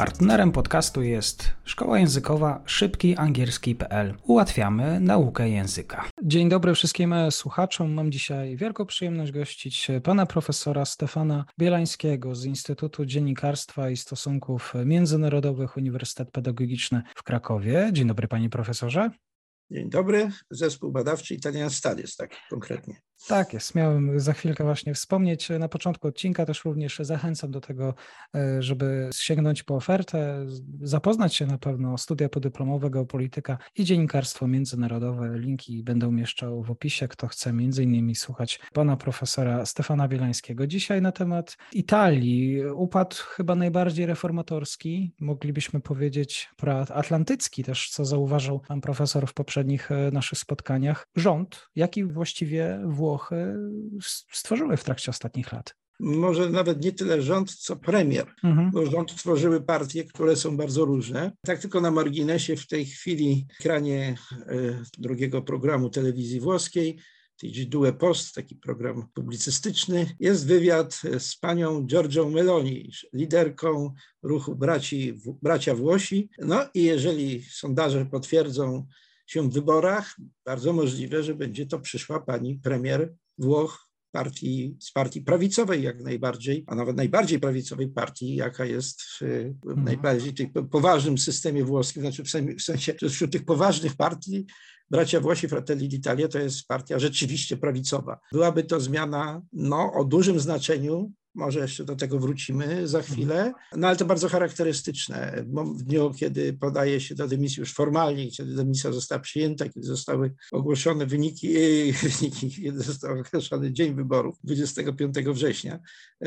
Partnerem podcastu jest Szkoła Językowa szybkiangielski.pl. Ułatwiamy naukę języka. Dzień dobry wszystkim słuchaczom. Mam dzisiaj wielką przyjemność gościć pana profesora Stefana Bielańskiego z Instytutu Dziennikarstwa i Stosunków Międzynarodowych Uniwersytet Pedagogiczny w Krakowie. Dzień dobry panie profesorze. Dzień dobry, zespół badawczy Italian Studies, tak konkretnie. Tak jest, miałem za chwilkę właśnie wspomnieć. Na początku odcinka też również zachęcam do tego, e, żeby sięgnąć po ofertę, zapoznać się na pewno studia podyplomowe, geopolityka i dziennikarstwo międzynarodowe. Linki będę umieszczał w opisie, kto chce między innymi słuchać pana profesora Stefana Bielańskiego. Dzisiaj na temat Italii. Upadł chyba najbardziej reformatorski, moglibyśmy powiedzieć proatlantycki też, co zauważył pan profesor w poprzednich e, naszych spotkaniach. Rząd, jaki właściwie Włoch Włochy stworzyły w trakcie ostatnich lat? Może nawet nie tyle rząd, co premier, mhm. bo rząd tworzyły partie, które są bardzo różne. Tak tylko na marginesie w tej chwili w ekranie e, drugiego programu telewizji włoskiej Due Post, taki program publicystyczny, jest wywiad z panią Giorgią Meloni, liderką ruchu braci, bracia Włosi. No i jeżeli sondaże potwierdzą się w wyborach, bardzo możliwe, że będzie to przyszła pani premier Włoch partii, z partii prawicowej jak najbardziej, a nawet najbardziej prawicowej partii, jaka jest w, mhm. najbardziej poważnym systemie włoskim, znaczy w sensie, wśród tych poważnych partii bracia Włosi Fratelli d'Italia to jest partia rzeczywiście prawicowa. Byłaby to zmiana no, o dużym znaczeniu może jeszcze do tego wrócimy za mhm. chwilę. No ale to bardzo charakterystyczne. W dniu, kiedy podaje się do dymisji już formalnie, kiedy dymisja została przyjęta, kiedy zostały ogłoszone wyniki, wyniki kiedy został ogłoszony dzień wyborów 25 września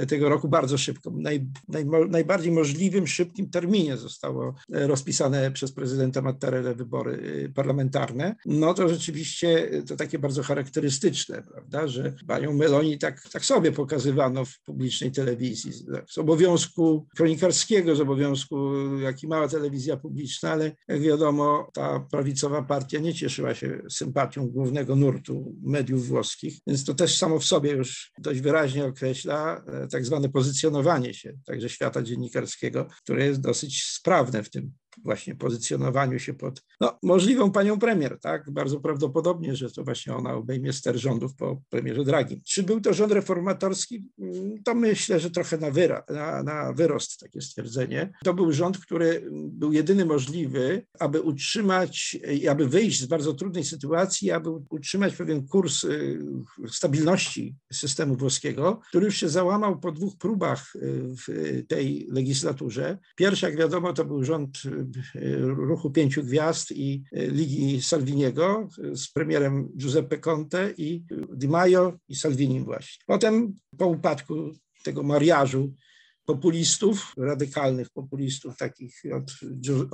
tego roku, bardzo szybko, naj, naj, najbardziej możliwym, szybkim terminie zostało rozpisane przez prezydenta Mattarella wybory y, parlamentarne. No to rzeczywiście to takie bardzo charakterystyczne, prawda, że panią Meloni tak, tak sobie pokazywano w publiczności publicznej telewizji, z obowiązku kronikarskiego, z obowiązku, jaki mała telewizja publiczna, ale jak wiadomo, ta prawicowa partia nie cieszyła się sympatią głównego nurtu mediów włoskich, więc to też samo w sobie już dość wyraźnie określa e, tak zwane pozycjonowanie się także świata dziennikarskiego, które jest dosyć sprawne w tym właśnie pozycjonowaniu się pod no, możliwą panią premier, tak? Bardzo prawdopodobnie, że to właśnie ona obejmie ster rządów po premierze Draghi. Czy był to rząd reformatorski? Mm, to myślę, że trochę na, wyra, na, na wyrost takie stwierdzenie. To był rząd, który był jedyny możliwy, aby utrzymać, aby wyjść z bardzo trudnej sytuacji, aby utrzymać pewien kurs y, stabilności systemu włoskiego, który już się załamał po dwóch próbach y, w tej legislaturze. Pierwsza, jak wiadomo, to był rząd ruchu Pięciu Gwiazd i Ligi Salviniego z premierem Giuseppe Conte i Di Maio i Salvini właśnie. Potem po upadku tego mariażu populistów, radykalnych populistów, takich od,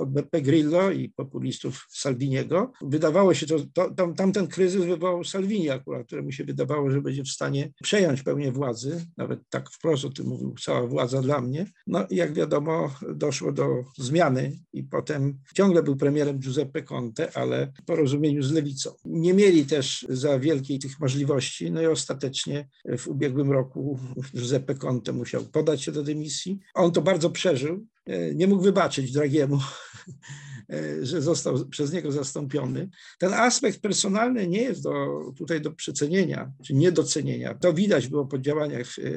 Beppe Grillo i populistów Salviniego. Wydawało się, to, to tam, tamten kryzys wywołał Salvini akurat, któremu się wydawało, że będzie w stanie przejąć pełnię władzy, nawet tak wprost o tym mówił, cała władza dla mnie. No i jak wiadomo, doszło do zmiany i potem ciągle był premierem Giuseppe Conte, ale w porozumieniu z lewicą. Nie mieli też za wielkiej tych możliwości, no i ostatecznie w ubiegłym roku Giuseppe Conte musiał podać się do dymisji, misji. On to bardzo przeżył. E, nie mógł wybaczyć Dragiemu że został przez niego zastąpiony. Ten aspekt personalny nie jest do, tutaj do przecenienia, czy niedocenienia. To widać było po działaniach e,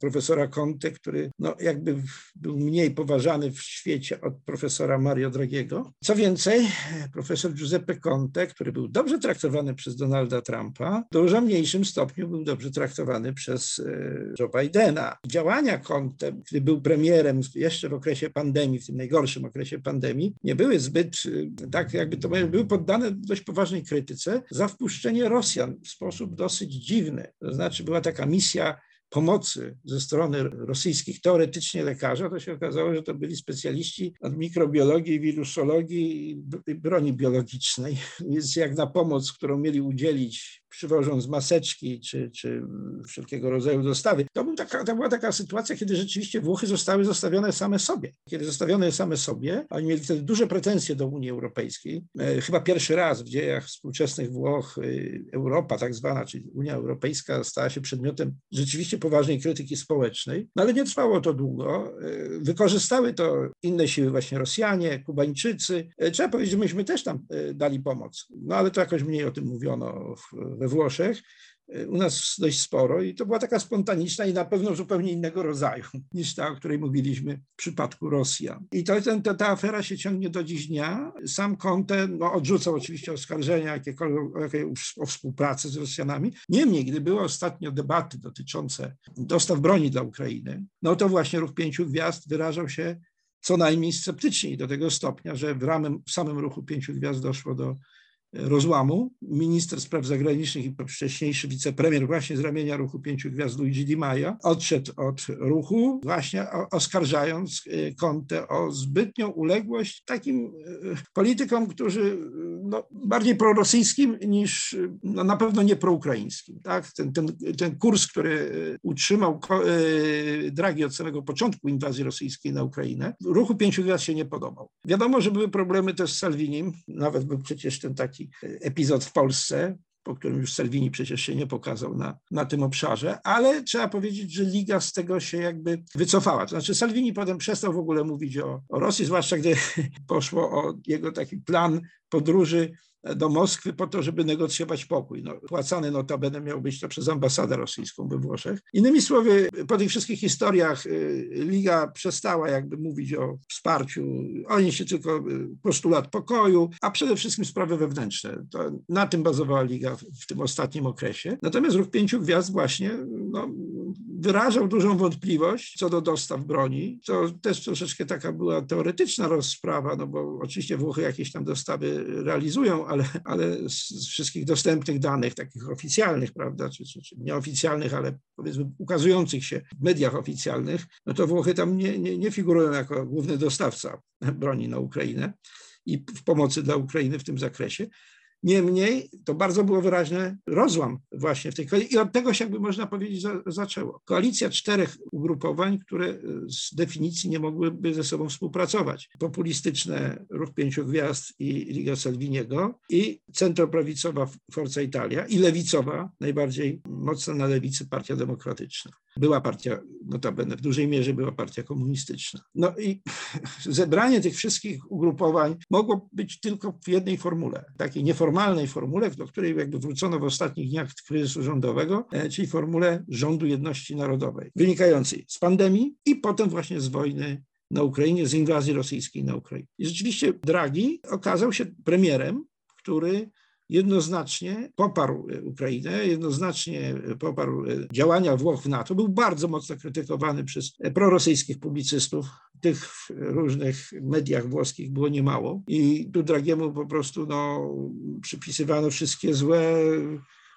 profesora Conte, który no, jakby był mniej poważany w świecie od profesora Mario Dragiego. Co więcej, profesor Giuseppe Conte, który był dobrze traktowany przez Donalda Trumpa, w dużo mniejszym stopniu był dobrze traktowany przez e, Joe Bidena. Działania Conte, gdy był premierem jeszcze w okresie pandemii, w tym najgorszym okresie pandemii, nie były zbyt, tak jakby to były poddane dość poważnej krytyce za wpuszczenie Rosjan w sposób dosyć dziwny. To znaczy była taka misja pomocy ze strony rosyjskich teoretycznie lekarzy, to się okazało, że to byli specjaliści od mikrobiologii, wirusologii i broni biologicznej. Więc jak na pomoc, którą mieli udzielić przywożąc maseczki czy, czy wszelkiego rodzaju dostawy. To, był taka, to była taka sytuacja, kiedy rzeczywiście Włochy zostały zostawione same sobie. Kiedy zostawione same sobie, oni mieli wtedy duże pretensje do Unii Europejskiej. E, chyba pierwszy raz w dziejach współczesnych Włoch e, Europa tak zwana, czyli Unia Europejska stała się przedmiotem rzeczywiście poważnej krytyki społecznej, no ale nie trwało to długo. E, wykorzystały to inne siły, właśnie Rosjanie, Kubańczycy. Trzeba powiedzieć, że myśmy też tam dali pomoc, no ale to jakoś mniej o tym mówiono we Włoszech u nas dość sporo i to była taka spontaniczna i na pewno zupełnie innego rodzaju niż ta, o której mówiliśmy w przypadku Rosjan. I to, ten, ta, ta afera się ciągnie do dziś dnia. Sam Conte no, odrzucał oczywiście oskarżenia jakiekolwiek o współpracę z Rosjanami. Niemniej, gdy były ostatnio debaty dotyczące dostaw broni dla Ukrainy, no to właśnie ruch pięciu gwiazd wyrażał się co najmniej sceptycznie do tego stopnia, że w, ramem, w samym ruchu pięciu gwiazd doszło do rozłamu. Minister spraw zagranicznych i wcześniejszy wicepremier właśnie z ramienia ruchu Pięciu Gwiazd Luigi Di Maia odszedł od ruchu właśnie oskarżając e, Conte o zbytnią uległość takim e, politykom, którzy no, bardziej prorosyjskim niż no, na pewno nie proukraińskim. Tak? Ten, ten, ten kurs, który utrzymał Draghi od samego początku inwazji rosyjskiej na Ukrainę, ruchu Pięciu Gwiazd się nie podobał. Wiadomo, że były problemy też z Salvinim, nawet był przecież ten taki taki epizod w Polsce, po którym już Salvini przecież się nie pokazał na, na tym obszarze, ale trzeba powiedzieć, że Liga z tego się jakby wycofała. To znaczy Salvini potem przestał w ogóle mówić o, o Rosji, zwłaszcza gdy poszło o jego taki plan podróży do Moskwy po to, żeby negocjować pokój. No, płacany notabene miał być to przez ambasadę rosyjską we Włoszech. Innymi słowy, po tych wszystkich historiach y, Liga przestała jakby mówić o wsparciu. Oni się tylko y, postulat pokoju, a przede wszystkim sprawy wewnętrzne. To na tym bazowała Liga w tym ostatnim okresie. Natomiast Ruch Pięciu Gwiazd właśnie no, wyrażał dużą wątpliwość co do dostaw broni. To też troszeczkę taka była teoretyczna rozprawa, no bo oczywiście Włochy jakieś tam dostawy realizują, ale, ale z wszystkich dostępnych danych, takich oficjalnych, prawda, czy, czy, czy nieoficjalnych, ale powiedzmy ukazujących się w mediach oficjalnych, no to Włochy tam nie, nie, nie figurują jako główny dostawca broni na Ukrainę i w pomocy dla Ukrainy w tym zakresie. Niemniej to bardzo było wyraźny rozłam właśnie w tej koalicji i od tego się jakby można powiedzieć za, zaczęło. Koalicja czterech ugrupowań, które e, z definicji nie mogłyby ze sobą współpracować. Populistyczne Ruch Pięciu Gwiazd i Liga Salviniego i centroprawicowa Forza Italia i lewicowa, najbardziej mocna na lewicy Partia Demokratyczna. Była partia, notabene w dużej mierze była partia komunistyczna. No i zebranie tych wszystkich ugrupowań mogło być tylko w jednej formule, takiej nieformalnej formule, do której jakby wrócono w ostatnich dniach kryzysu rządowego, e, czyli formule rządu jedności narodowej, wynikającej z pandemii i potem właśnie z wojny na Ukrainie, z inwazji rosyjskiej na Ukrainie. I rzeczywiście Draghi okazał się premierem, który jednoznacznie poparł e, Ukrainę, jednoznacznie poparł e, działania Włoch w NATO. Był bardzo mocno krytykowany przez prorosyjskich publicystów. Tych różnych mediach włoskich było niemało. I tu Dragiemu po prostu no, przypisywano wszystkie złe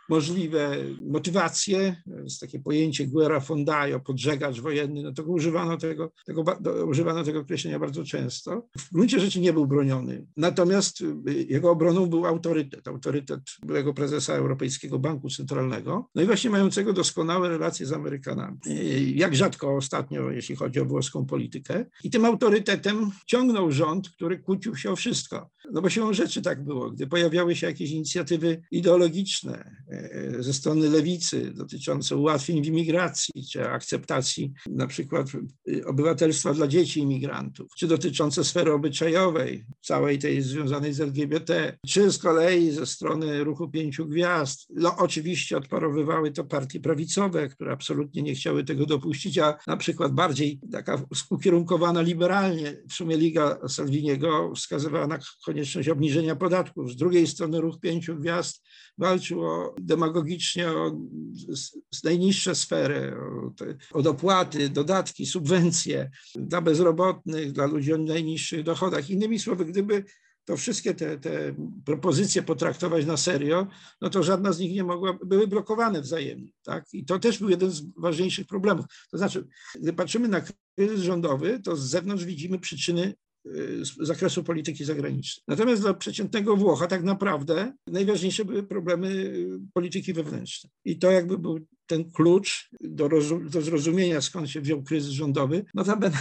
możliwe motywacje, jest takie pojęcie guerra fondaio, podżegacz wojenny, no to używano tego, tego, używano tego określenia bardzo często. W gruncie rzeczy nie był broniony. Natomiast y, jego obroną był autorytet, autorytet byłego prezesa Europejskiego Banku Centralnego, no i właśnie mającego doskonałe relacje z Amerykanami. Jak rzadko ostatnio, jeśli chodzi o włoską politykę. I tym autorytetem ciągnął rząd, który kłócił się o wszystko. No bo siłą rzeczy tak było. Gdy pojawiały się jakieś inicjatywy ideologiczne, ze strony lewicy dotyczące ułatwień w imigracji, czy akceptacji na przykład y, obywatelstwa dla dzieci imigrantów, czy dotyczące sfery obyczajowej, całej tej związanej z LGBT, czy z kolei ze strony ruchu pięciu gwiazd. No oczywiście odparowywały to partie prawicowe, które absolutnie nie chciały tego dopuścić, a na przykład bardziej taka ukierunkowana liberalnie, w sumie Liga Salviniego wskazywała na konieczność obniżenia podatków. Z drugiej strony ruch pięciu gwiazd walczył o demagogicznie o z najniższe sfery, o, te, o dopłaty, dodatki, subwencje dla bezrobotnych, dla ludzi o najniższych dochodach. Innymi słowy, gdyby to wszystkie te, te propozycje potraktować na serio, no to żadna z nich nie mogła, były blokowane wzajemnie. Tak? I to też był jeden z ważniejszych problemów. To znaczy, gdy patrzymy na kryzys rządowy, to z zewnątrz widzimy przyczyny z zakresu polityki zagranicznej. Natomiast dla przeciętnego Włocha tak naprawdę najważniejsze były problemy polityki wewnętrznej. I to jakby był ten klucz do, do zrozumienia, skąd się wziął kryzys rządowy. Notabene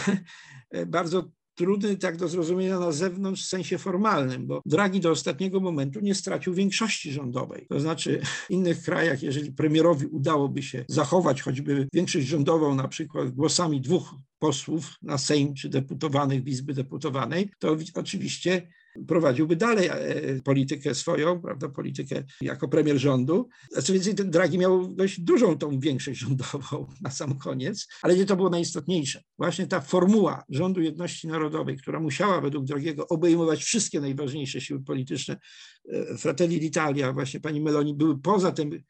bardzo trudny tak do zrozumienia na zewnątrz w sensie formalnym, bo Draghi do ostatniego momentu nie stracił większości rządowej. To znaczy w innych krajach, jeżeli premierowi udałoby się zachować choćby większość rządową na przykład głosami dwóch posłów na Sejm czy deputowanych w Izby Deputowanej, to oczywiście prowadziłby dalej e, politykę swoją, prawda, politykę jako premier rządu. Co więcej, ten Draghi miał dość dużą tą większość rządową na sam koniec, ale nie to było najistotniejsze. Właśnie ta formuła rządu jedności narodowej, która musiała według Dragiego obejmować wszystkie najważniejsze siły polityczne, e, Fratelli d'Italia, właśnie pani Meloni, były poza tym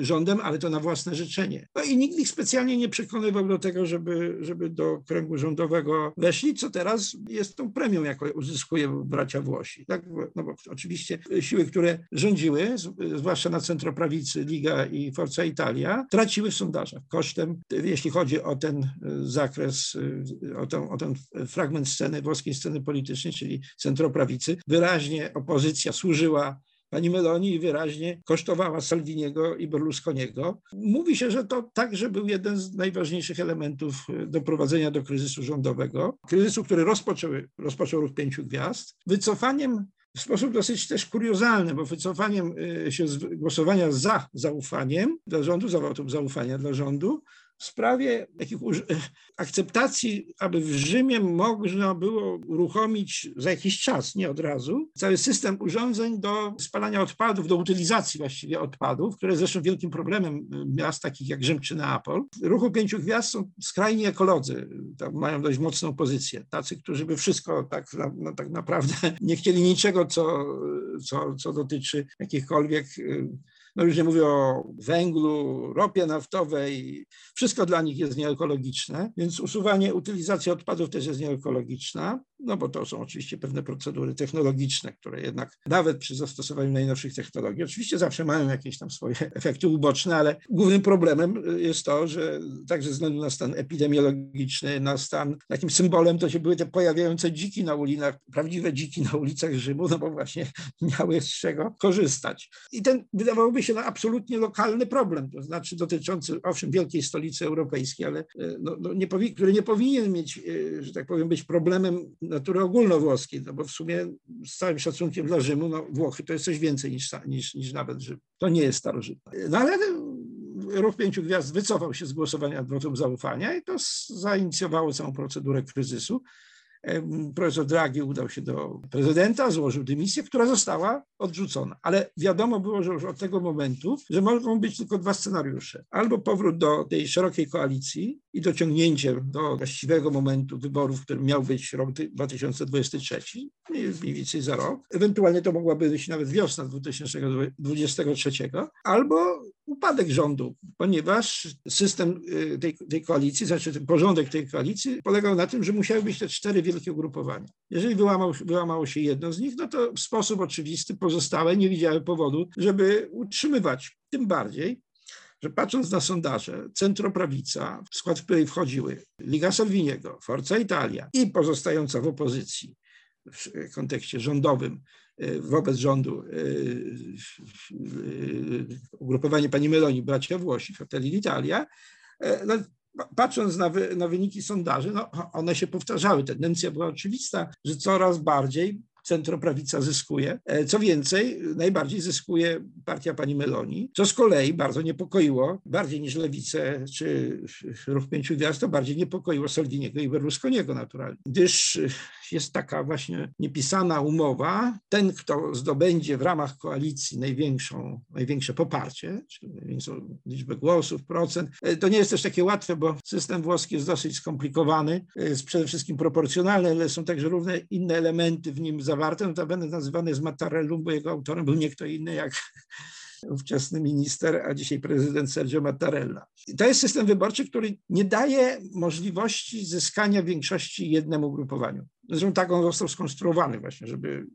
rządem, ale to na własne życzenie. No i nikt ich specjalnie nie przekonywał do tego, żeby, żeby do kręgu rządowego weszli, co teraz jest tą premią, jaką uzyskuje bracia Włosi. Tak? No bo oczywiście siły, które rządziły, zwłaszcza na centroprawicy Liga i Forza Italia, traciły w sondażach kosztem, jeśli chodzi o ten zakres, o ten, o ten fragment sceny, włoskiej sceny politycznej, czyli centroprawicy, wyraźnie opozycja służyła pani Meloni wyraźnie kosztowała Salviniego i Berlusconiego. Mówi się, że to także był jeden z najważniejszych elementów e, doprowadzenia do kryzysu rządowego. Kryzysu, który rozpoczął, rozpoczął ruch pięciu gwiazd. Wycofaniem w sposób dosyć też kuriozalny, bo wycofaniem e, się z głosowania za zaufaniem dla rządu, za wotum zaufania dla rządu, w sprawie takich akceptacji, aby w Rzymie można było uruchomić za jakiś czas, nie od razu, cały system urządzeń do spalania odpadów, do utylizacji właściwie odpadów, które zresztą wielkim problemem miast takich jak Rzym czy Neapol. W ruchu pięciu gwiazd są skrajni ekolodzy, mają dość mocną pozycję. Tacy, którzy by wszystko tak, no, tak naprawdę nie chcieli niczego, co, co, co dotyczy jakichkolwiek no już nie mówię o węglu, ropie naftowej, wszystko dla nich jest nieekologiczne, więc usuwanie, utylizacja odpadów też jest nieekologiczna, no bo to są oczywiście pewne procedury technologiczne, które jednak nawet przy zastosowaniu najnowszych technologii, oczywiście zawsze mają jakieś tam swoje efekty uboczne, ale głównym problemem jest to, że także ze względu na stan epidemiologiczny, na stan, takim symbolem to się były te pojawiające dziki na ulicach, prawdziwe dziki na ulicach Rzymu, no bo właśnie miały z czego korzystać. I ten wydawałoby się no, absolutnie lokalny problem, to znaczy dotyczący, owszem, wielkiej stolicy europejskiej, ale e, no, no nie powi- który nie powinien mieć, e, że tak powiem, być problemem natury ogólnowłoskiej, no bo w sumie z całym szacunkiem dla Rzymu, no Włochy to jest coś więcej niż, niż, niż nawet Rzym. To nie jest starożytne. No ale Ruch Pięciu Gwiazd wycofał się z głosowania wotum zaufania i to zainicjowało całą procedurę kryzysu profesor Draghi udał się do prezydenta, złożył dymisję, która została odrzucona. Ale wiadomo było, że już od tego momentu, że mogą być tylko dwa scenariusze. Albo powrót do tej szerokiej koalicji i dociągnięcie do właściwego momentu wyborów, który miał być rok 2023, mniej więcej za rok. Ewentualnie to mogłaby być nawet wiosna 2023, albo upadek rządu, ponieważ system y, tej, tej koalicji, znaczy ten porządek tej koalicji polegał na tym, że musiały być te cztery wielkie ugrupowania. Jeżeli wyłamał, wyłamało się jedno z nich, no to w sposób oczywisty pozostałe nie widziały powodu, żeby utrzymywać. Tym bardziej, że patrząc na sondaże, centroprawica, w skład której wchodziły Liga Salviniego, Forza Italia i pozostająca w opozycji w kontekście rządowym e, wobec rządu e, ugrupowanie pani Meloni, bracia Włosi, Fratelli d'Italia, no, patrząc na, wy, na, wyniki sondaży, no, one się powtarzały. Tendencja była oczywista, że coraz bardziej centroprawica zyskuje. E, co więcej, najbardziej zyskuje partia pani Meloni, co z kolei bardzo niepokoiło, bardziej niż Lewicę czy Ruch Pięciu Gwiazd, to bardziej niepokoiło Salviniego i Berlusconiego naturalnie, gdyż jest taka właśnie niepisana umowa, ten, kto zdobędzie w ramach koalicji największą, największe poparcie, czyli największą liczbę głosów, procent, e, to nie jest też takie łatwe, bo system włoski jest dosyć skomplikowany, e, jest przede wszystkim proporcjonalny, ale są także różne inne elementy w nim zawarte, notabene nazywany jest Mattarellum, bo jego autorem był nie kto inny jak ówczesny minister, a dzisiaj prezydent Sergio Mattarella. To jest system wyborczy, który nie daje możliwości zyskania większości jednemu grupowaniu. Zresztą tak on został skonstruowany właśnie, żeby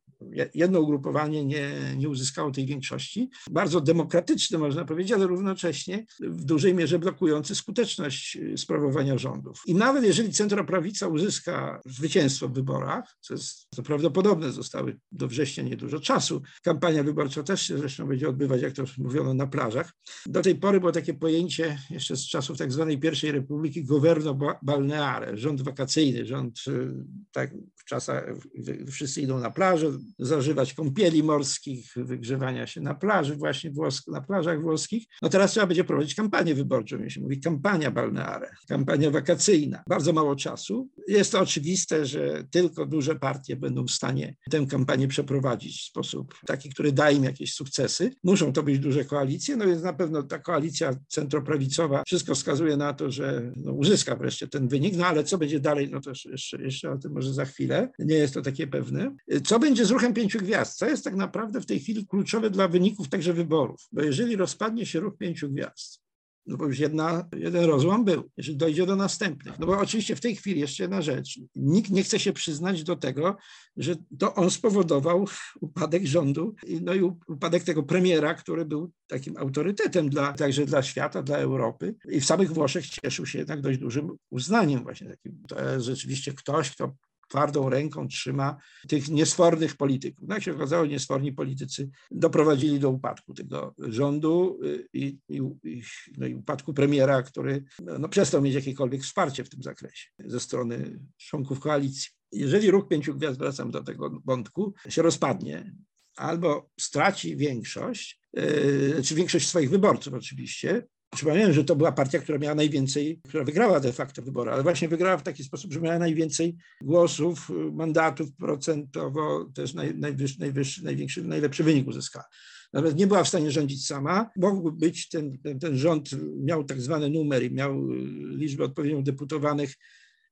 jedno ugrupowanie nie, nie uzyskało tej większości. Bardzo demokratyczny, można powiedzieć, ale równocześnie w dużej mierze blokujący skuteczność sprawowania rządów. I nawet jeżeli centroprawica uzyska zwycięstwo w wyborach, co jest prawdopodobne, zostały do września niedużo czasu. Kampania wyborcza też się zresztą będzie odbywać, jak to mówiono, na plażach. Do tej pory było takie pojęcie jeszcze z czasów tak zwanej pierwszej republiki governo balneare, rząd wakacyjny, rząd y, tak w czasach, wszyscy idą na plażę, zażywać kąpieli morskich, wygrzewania się na plaży, właśnie włosk, na plażach włoskich. No teraz trzeba będzie prowadzić kampanię wyborczą, się mówi kampania balneare, kampania wakacyjna. Bardzo mało czasu. Jest to oczywiste, że tylko duże partie będą w stanie tę kampanię przeprowadzić w sposób taki, który da im jakieś sukcesy. Muszą to być duże koalicje, no więc na pewno ta koalicja centroprawicowa, wszystko wskazuje na to, że no, uzyska wreszcie ten wynik, no ale co będzie dalej, no to jeszcze, jeszcze o tym może za chwilę. Nie jest to takie pewne. Co będzie z ruchem pięciu gwiazd? Co jest tak naprawdę w tej chwili kluczowe dla wyników także wyborów? Bo jeżeli rozpadnie się ruch pięciu gwiazd, no bo już jedna, jeden rozłam był, jeżeli dojdzie do następnych. No bo oczywiście w tej chwili jeszcze jedna rzecz. Nikt nie chce się przyznać do tego, że to on spowodował upadek rządu, no i upadek tego premiera, który był takim autorytetem dla, także dla świata, dla Europy. I w samych Włoszech cieszył się jednak dość dużym uznaniem właśnie takim. To jest rzeczywiście ktoś, kto twardą ręką trzyma tych niesfornych polityków. No jak się okazało, niesforni politycy doprowadzili do upadku tego rządu y, i, i, no i upadku premiera, który no, przestał mieć jakiekolwiek wsparcie w tym zakresie ze strony członków koalicji. Jeżeli ruch pięciu gwiazd, wracam do tego wątku, się rozpadnie, albo straci większość, yy, czy większość swoich wyborców oczywiście, Przypomniałem, że to była partia, która miała najwięcej, która wygrała de facto wybory, ale właśnie wygrała w taki sposób, że miała najwięcej głosów, mandatów procentowo, też naj, najwyższy, najwyższy, największy, najlepszy wynik uzyskała. Nawet nie była w stanie rządzić sama. Mógł być ten, ten, ten rząd, miał tak zwany numer i miał liczbę odpowiednio deputowanych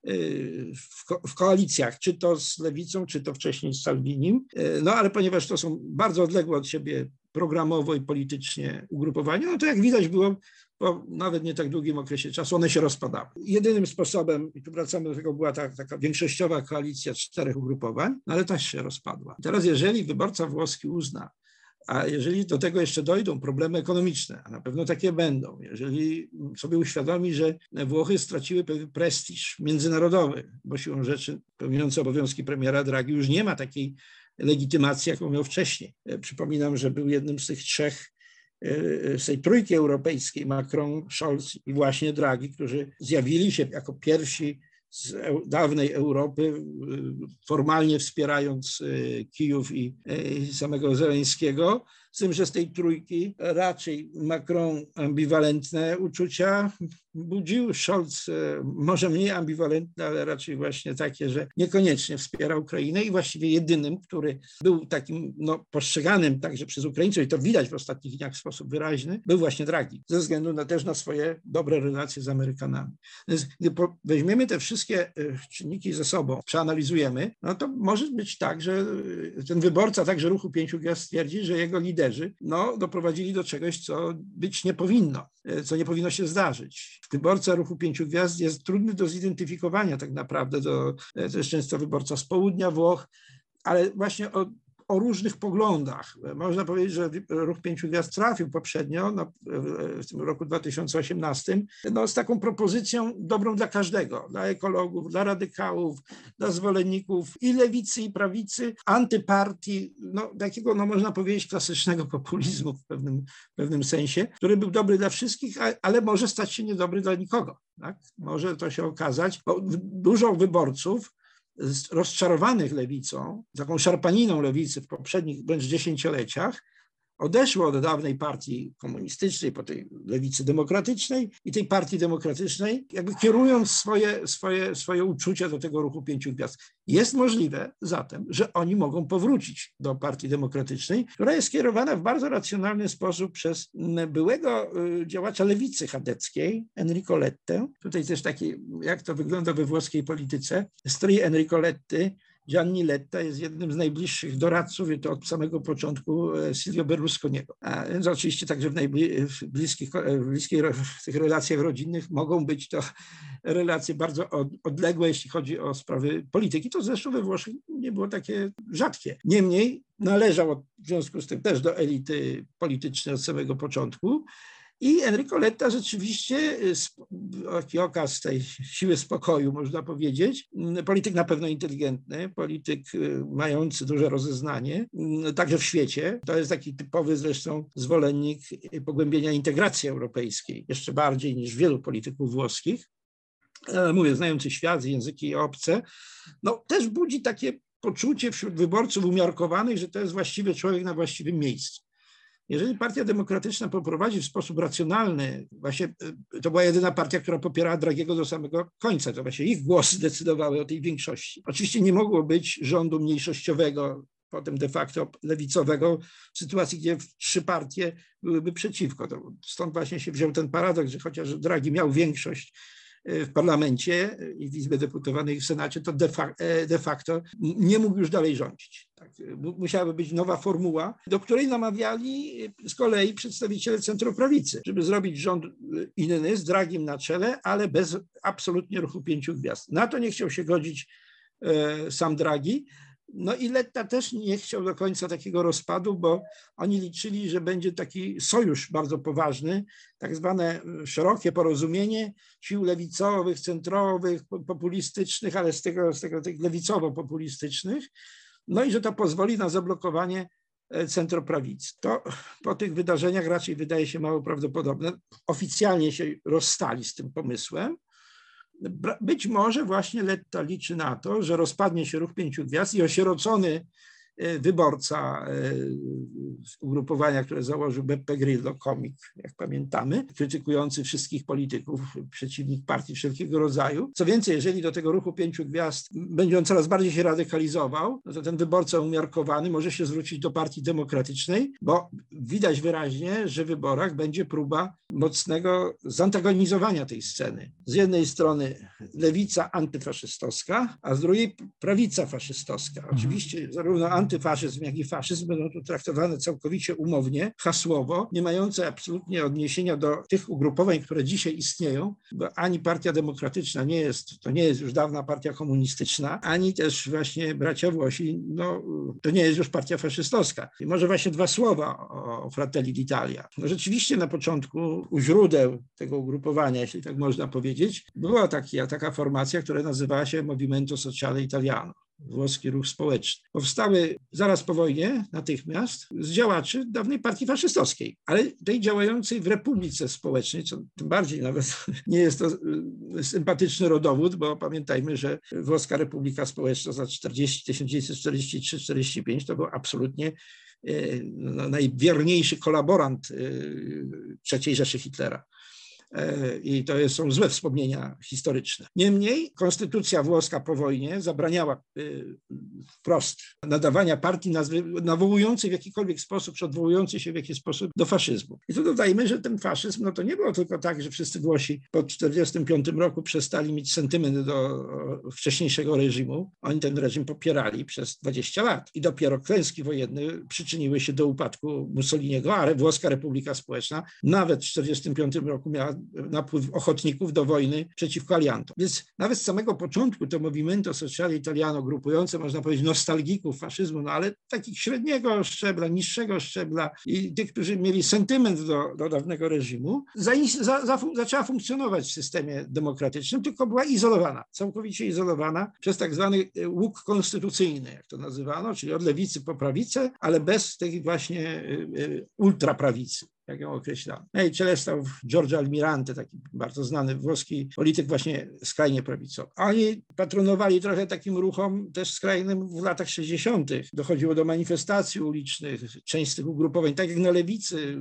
y, w, ko w, koalicjach, czy to z lewicą, czy to wcześniej z Salvinim. Y, no ale ponieważ to są bardzo odległe od siebie programowo i politycznie ugrupowania, no to jak widać było po nawet nie tak długim okresie czasu one się rozpadały. Jedynym sposobem, i tu wracamy do tego, była ta, taka większościowa koalicja czterech ugrupowań, no ale też się rozpadła. Teraz jeżeli wyborca włoski uzna, a jeżeli do tego jeszcze dojdą problemy ekonomiczne, a na pewno takie będą, jeżeli sobie uświadomi, że Włochy straciły pewien prestiż międzynarodowy, bo siłą rzeczy pełniący obowiązki premiera Draghi już nie ma takiej legitymacji, jaką miał wcześniej. Przypominam, że był jednym z tych trzech z tej trójki europejskiej, Macron, Scholz i właśnie Draghi, którzy zjawili się jako pierwsi z dawnej Europy, formalnie wspierając e, Kijów i e, samego Zeleńskiego, z tym, że z tej trójki raczej Macron ambiwalentne uczucia budził, Scholz e, może mniej ambiwalentne, ale raczej właśnie takie, że niekoniecznie wspiera Ukrainę i właściwie jedynym, który był takim no, postrzeganym także przez Ukraińców i to widać w ostatnich dniach w sposób wyraźny, był właśnie Draghi, ze względu na, też na swoje dobre relacje z Amerykanami. Więc gdy weźmiemy te wszystkie e, czynniki ze sobą, przeanalizujemy, no to może być tak, że e, ten wyborca także ruchu pięciu gwiazd stwierdzi, że jego liderzy no, doprowadzili do czegoś, co być nie powinno, co nie powinno się zdarzyć wyborca ruchu pięciu gwiazd jest trudny do zidentyfikowania tak naprawdę. Do, to jest często wyborca z południa Włoch, ale właśnie o o różnych poglądach. Można powiedzieć, że Ruch Pięciu Gwiazd trafił poprzednio, no, w tym roku 2018, no, z taką propozycją dobrą dla każdego, dla ekologów, dla radykałów, dla zwolenników i lewicy, i prawicy, antypartii, no, takiego, no, można powiedzieć, klasycznego populizmu w pewnym, w pewnym sensie, który był dobry dla wszystkich, ale może stać się niedobry dla nikogo. Tak? Może to się okazać, bo dużo wyborców rozczarowanych lewicą, taką szarpaniną lewicy w poprzednich wręcz dziesięcioleciach, odeszło od dawnej partii komunistycznej, po tej lewicy demokratycznej i tej partii demokratycznej, jakby kierując swoje, swoje, swoje uczucia do tego ruchu pięciu gwiazd. Jest możliwe zatem, że oni mogą powrócić do partii demokratycznej, która jest kierowana w bardzo racjonalny sposób przez byłego y, działacza lewicy chadeckiej, Enrico Lettę. Tutaj też taki, jak to wygląda we włoskiej polityce, stryj Enrico Letty Gianni Letta jest jednym z najbliższych doradców i to od samego początku e, Silvio Berlusconiego. A więc oczywiście także w, w bliskich, w bliskich w tych relacjach rodzinnych mogą być to relacje bardzo odległe, jeśli chodzi o sprawy polityki. To zresztą we Włoszech nie było takie rzadkie. Niemniej należał w związku z tym też do elity politycznej od samego początku. I Enrico Letta rzeczywiście, taki okaz tej siły spokoju, można powiedzieć, polityk na pewno inteligentny, polityk y, mający duże rozeznanie, y, także w świecie. To jest taki typowy zresztą zwolennik pogłębienia integracji europejskiej, jeszcze bardziej niż wielu polityków włoskich. E, mówię, znający świat, języki obce, no też budzi takie poczucie wśród wyborców umiarkowanych, że to jest właściwy człowiek na właściwym miejscu. Jeżeli Partia Demokratyczna poprowadzi w sposób racjonalny, właśnie e, to była jedyna partia, która popierała Dragiego do samego końca, to właśnie ich głosy decydowały o tej większości. Oczywiście nie mogło być rządu mniejszościowego, potem de facto lewicowego, w sytuacji, gdzie trzy partie byłyby przeciwko. Stąd właśnie się wziął ten paradoks, że chociaż Draghi miał większość w parlamencie i w Izbie Deputowanej i w Senacie, to e, de facto nie mógł już dalej rządzić. Tak, musiałaby być nowa formuła, do której namawiali z kolei przedstawiciele centroprawicy, żeby zrobić rząd inny z Dragim na czele, ale bez absolutnie ruchu pięciu gwiazd. Na to nie chciał się godzić e, sam Draghi, no i Letta też nie chciał do końca takiego rozpadu, bo oni liczyli, że będzie taki sojusz bardzo poważny, tak zwane e, szerokie porozumienie sił lewicowych, centrowych, populistycznych, ale z tego, z tego tych lewicowo-populistycznych, no i że to pozwoli na zablokowanie e, centroprawicy. To po tych wydarzeniach raczej wydaje się mało prawdopodobne. Oficjalnie się rozstali z tym pomysłem, być może właśnie Letta liczy na to, że rozpadnie się ruch pięciu gwiazd i osierocony wyborca e, ugrupowania, które założył Beppe Grillo, komik, jak pamiętamy, krytykujący wszystkich polityków, przeciwnik partii wszelkiego rodzaju. Co więcej, jeżeli do tego ruchu pięciu gwiazd będzie on coraz bardziej się radykalizował, no to ten wyborca umiarkowany może się zwrócić do partii demokratycznej, bo widać wyraźnie, że w wyborach będzie próba mocnego zantagonizowania tej sceny. Z jednej strony lewica antyfaszystowska, a z drugiej prawica faszystowska. Mhm. Oczywiście zarówno antyfaszyzm, jak i faszyzm będą tu traktowane całkowicie umownie, hasłowo, nie mające absolutnie odniesienia do tych ugrupowań, które dzisiaj istnieją, bo ani Partia Demokratyczna nie jest, to nie jest już dawna partia komunistyczna, ani też właśnie bracia Włosi, no to nie jest już partia faszystowska. I może właśnie dwa słowa o Fratelli d'Italia. No rzeczywiście na początku u źródeł tego ugrupowania, jeśli tak można powiedzieć, była taka, taka formacja, która nazywała się Movimento Sociale Italiano włoski ruch społeczny. Powstały zaraz po wojnie, natychmiast, z działaczy dawnej partii faszystowskiej, ale tej działającej w Republice Społecznej, co tym bardziej nawet nie jest to y, sympatyczny rodowód, bo pamiętajmy, że Włoska Republika Społeczna za 40, 1943-45 to był absolutnie y, no, najwierniejszy kolaborant y, III Rzeszy Hitlera. E, i to są złe wspomnienia historyczne. Niemniej konstytucja włoska po wojnie zabraniała e, wprost nadawania partii nazwy nawołującej w jakikolwiek sposób, czy odwołującej się w jakiś sposób do faszyzmu. I tu dodajmy, że ten faszyzm, no to nie było tylko tak, że wszyscy Włosi po 1945 roku przestali mieć sentyment do wcześniejszego reżimu. Oni ten reżim popierali przez 20 lat i dopiero klęski wojenne przyczyniły się do upadku Mussoliniego, ale Włoska Republika Społeczna nawet w 1945 roku miała napływ ochotników do wojny przeciwko aliantom. Więc nawet z samego początku to Movimento Sociale Italiano, grupujące, można powiedzieć, nostalgików faszyzmu, no ale takich średniego szczebla, niższego szczebla i tych, którzy mieli sentyment do, do dawnego reżimu, za, za, za, zaczęła funkcjonować w systemie demokratycznym, tylko była izolowana, całkowicie izolowana przez tak zwany e, łuk konstytucyjny, jak to nazywano, czyli od lewicy po prawicę, ale bez tej właśnie e, e, ultraprawicy jak ją określamy. No i ciele stał Giorgio Almirante, taki bardzo znany włoski polityk właśnie skrajnie prawicowy. Oni patronowali trochę takim ruchom też skrajnym w latach 60. Dochodziło do manifestacji ulicznych, część z tych ugrupowań, tak jak na lewicy, y,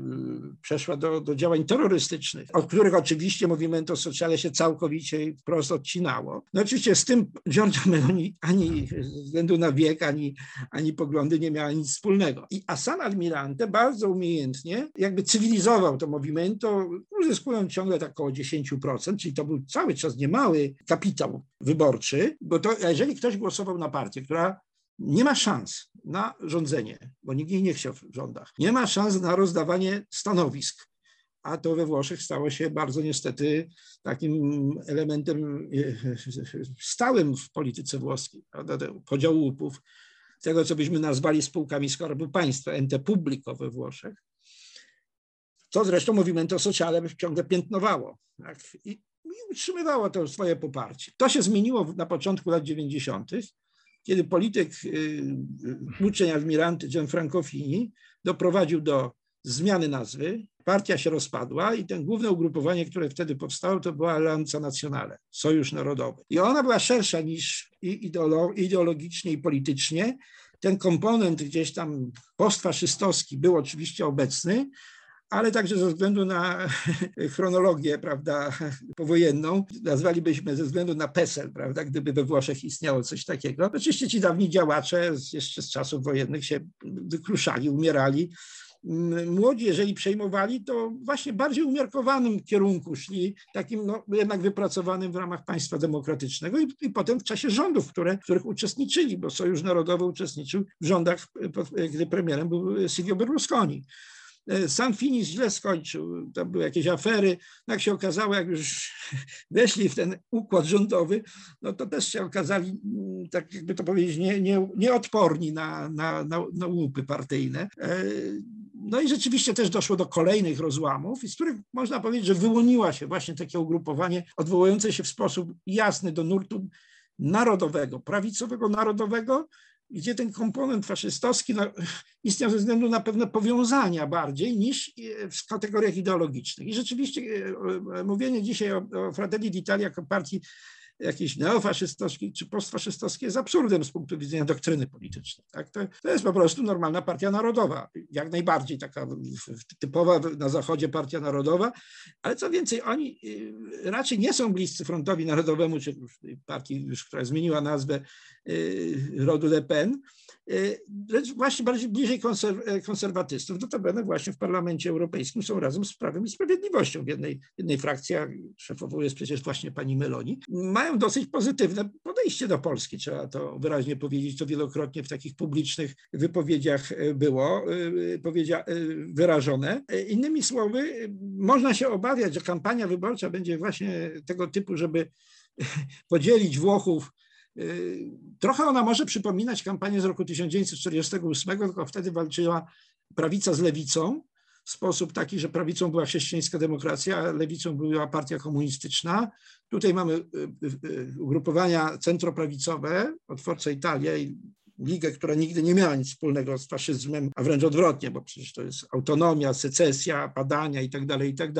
przeszła do, do działań terrorystycznych, od których oczywiście Movimento Sociale się całkowicie wprost odcinało. No oczywiście z tym Giorgio Meloni ani ze względu na wiek, ani, ani poglądy nie miała nic wspólnego. I a sam Almirante bardzo umiejętnie jakby ucywilizował to Movimento, uzyskując ciągle tak około 10%, czyli to był cały czas niemały kapitał wyborczy, bo to jeżeli ktoś głosował na partię, która nie ma szans na rządzenie, bo nikt jej nie chciał w rządach, nie ma szans na rozdawanie stanowisk, a to we Włoszech stało się bardzo niestety takim elementem stałym w polityce włoskiej, prawda, podziału łupów, tego co byśmy nazwali spółkami Skarbu Państwa, ente publico we Włoszech, co zresztą Movimento Sociale ciągle piętnowało tak? I, i utrzymywało to swoje poparcie. To się zmieniło na początku lat 90., kiedy polityk y, uczeń admiranty Gianfranco Fini doprowadził do zmiany nazwy, partia się rozpadła i ten główne ugrupowanie, które wtedy powstało, to była Alianza Nazionale, Sojusz Narodowy. I ona była szersza niż ideologicznie i politycznie. Ten komponent gdzieś tam postfaszystowski był oczywiście obecny, ale także ze względu na chronologię, prawda, powojenną, nazwalibyśmy ze względu na PESEL, prawda, gdyby we Włoszech istniało coś takiego. Oczywiście ci dawni działacze jeszcze z czasów wojennych się wykruszali, umierali, młodzi, jeżeli przejmowali, to właśnie bardziej umiarkowanym kierunku szli, takim no, jednak wypracowanym w ramach państwa demokratycznego i, i potem w czasie rządów, które, w których uczestniczyli, bo Sojusz Narodowy uczestniczył w rządach, gdy premierem był Silvio Berlusconi. E, San Finis źle skończył, tam były jakieś afery. Jak się okazało, jak już weszli w ten układ rządowy, no to też się okazali, mm, tak jakby to powiedzieć, nie, nie, nieodporni na, na, na, na łupy partyjne. E, no i rzeczywiście też doszło do kolejnych rozłamów, z których można powiedzieć, że wyłoniła się właśnie takie ugrupowanie odwołujące się w sposób jasny do nurtu narodowego, prawicowego narodowego, gdzie ten komponent faszystowski istniał ze względu na pewne powiązania bardziej niż e, w kategoriach ideologicznych. I rzeczywiście e, mówienie dzisiaj o, o Fratelli d'Italia jako partii jakiejś neofaszystowskiej czy postfaszystowskiej jest absurdem z punktu widzenia doktryny politycznej. Tak? To, to jest po prostu normalna partia narodowa, jak najbardziej taka typowa na Zachodzie partia narodowa, ale co więcej, oni y, raczej nie są bliscy frontowi narodowemu, czy partii, która zmieniła nazwę y, rodu Le Pen, lecz właśnie bardziej bliżej konserw konserwatystów. Notabene właśnie w Parlamencie Europejskim są razem z Prawem i Sprawiedliwością w jednej, jednej frakcji, a szefową jest przecież właśnie pani Meloni. Mają dosyć pozytywne podejście do Polski, trzeba to wyraźnie powiedzieć, to wielokrotnie w takich publicznych wypowiedziach e, było e, powiedzia, e, wyrażone. Innymi słowy, można się obawiać, że kampania wyborcza będzie właśnie tego typu, żeby podzielić Włochów Trochę ona może przypominać kampanię z roku 1948, tylko wtedy walczyła prawica z lewicą, w sposób taki, że prawicą była chrześcijańska demokracja, a lewicą była partia komunistyczna. Tutaj mamy y, y, y, ugrupowania centroprawicowe, od Forza Italia i ligę, która nigdy nie miała nic wspólnego z faszyzmem, a wręcz odwrotnie, bo przecież to jest autonomia, secesja, badania i tak dalej, i tak.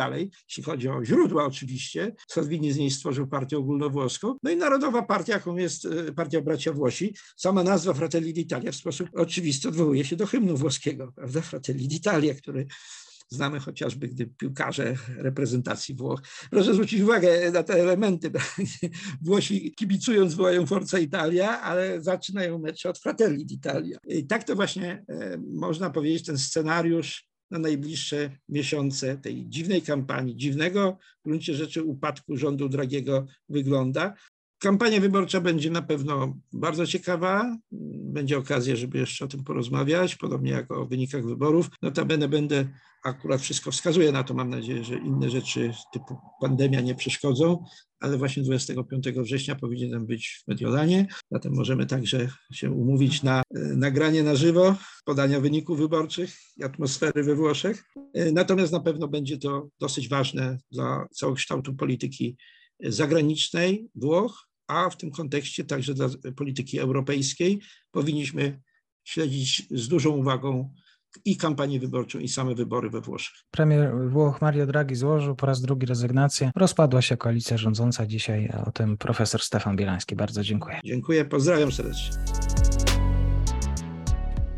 Jeśli chodzi o źródła oczywiście, Salvini z niej stworzył partię ogólnowłoską. No i narodowa partia, jaką jest e, partia bracia Włosi, sama nazwa Fratelli d'Italia w sposób oczywisty odwołuje się do hymnu włoskiego, prawda? Fratelli d'Italia, który znamy chociażby, gdy piłkarze reprezentacji Włoch. Proszę zwrócić uwagę na te elementy. Włosi kibicując wołają Forza Italia, ale zaczynają mecze od Fratelli d'Italia. I tak to właśnie e, można powiedzieć, ten scenariusz na najbliższe miesiące tej dziwnej kampanii, dziwnego w gruncie rzeczy upadku rządu Dragiego wygląda. Kampania wyborcza będzie na pewno bardzo ciekawa. Będzie okazja, żeby jeszcze o tym porozmawiać, podobnie jak o wynikach wyborów. Notabene będę, akurat wszystko wskazuje na to, mam nadzieję, że inne rzeczy typu pandemia nie przeszkodzą, ale właśnie 25 września powinienem być w Mediolanie. Zatem możemy także się umówić na e, nagranie na żywo podania wyników wyborczych i atmosfery we Włoszech. E, natomiast na pewno będzie to dosyć ważne dla całokształtu polityki zagranicznej Włoch, a w tym kontekście także dla polityki europejskiej powinniśmy śledzić z dużą uwagą i kampanię wyborczą, i same wybory we Włoszech. Premier Włoch Mario Draghi złożył po raz drugi rezygnację. Rozpadła się koalicja rządząca dzisiaj. O tym profesor Stefan Bielański. Bardzo dziękuję. Dziękuję, pozdrawiam serdecznie.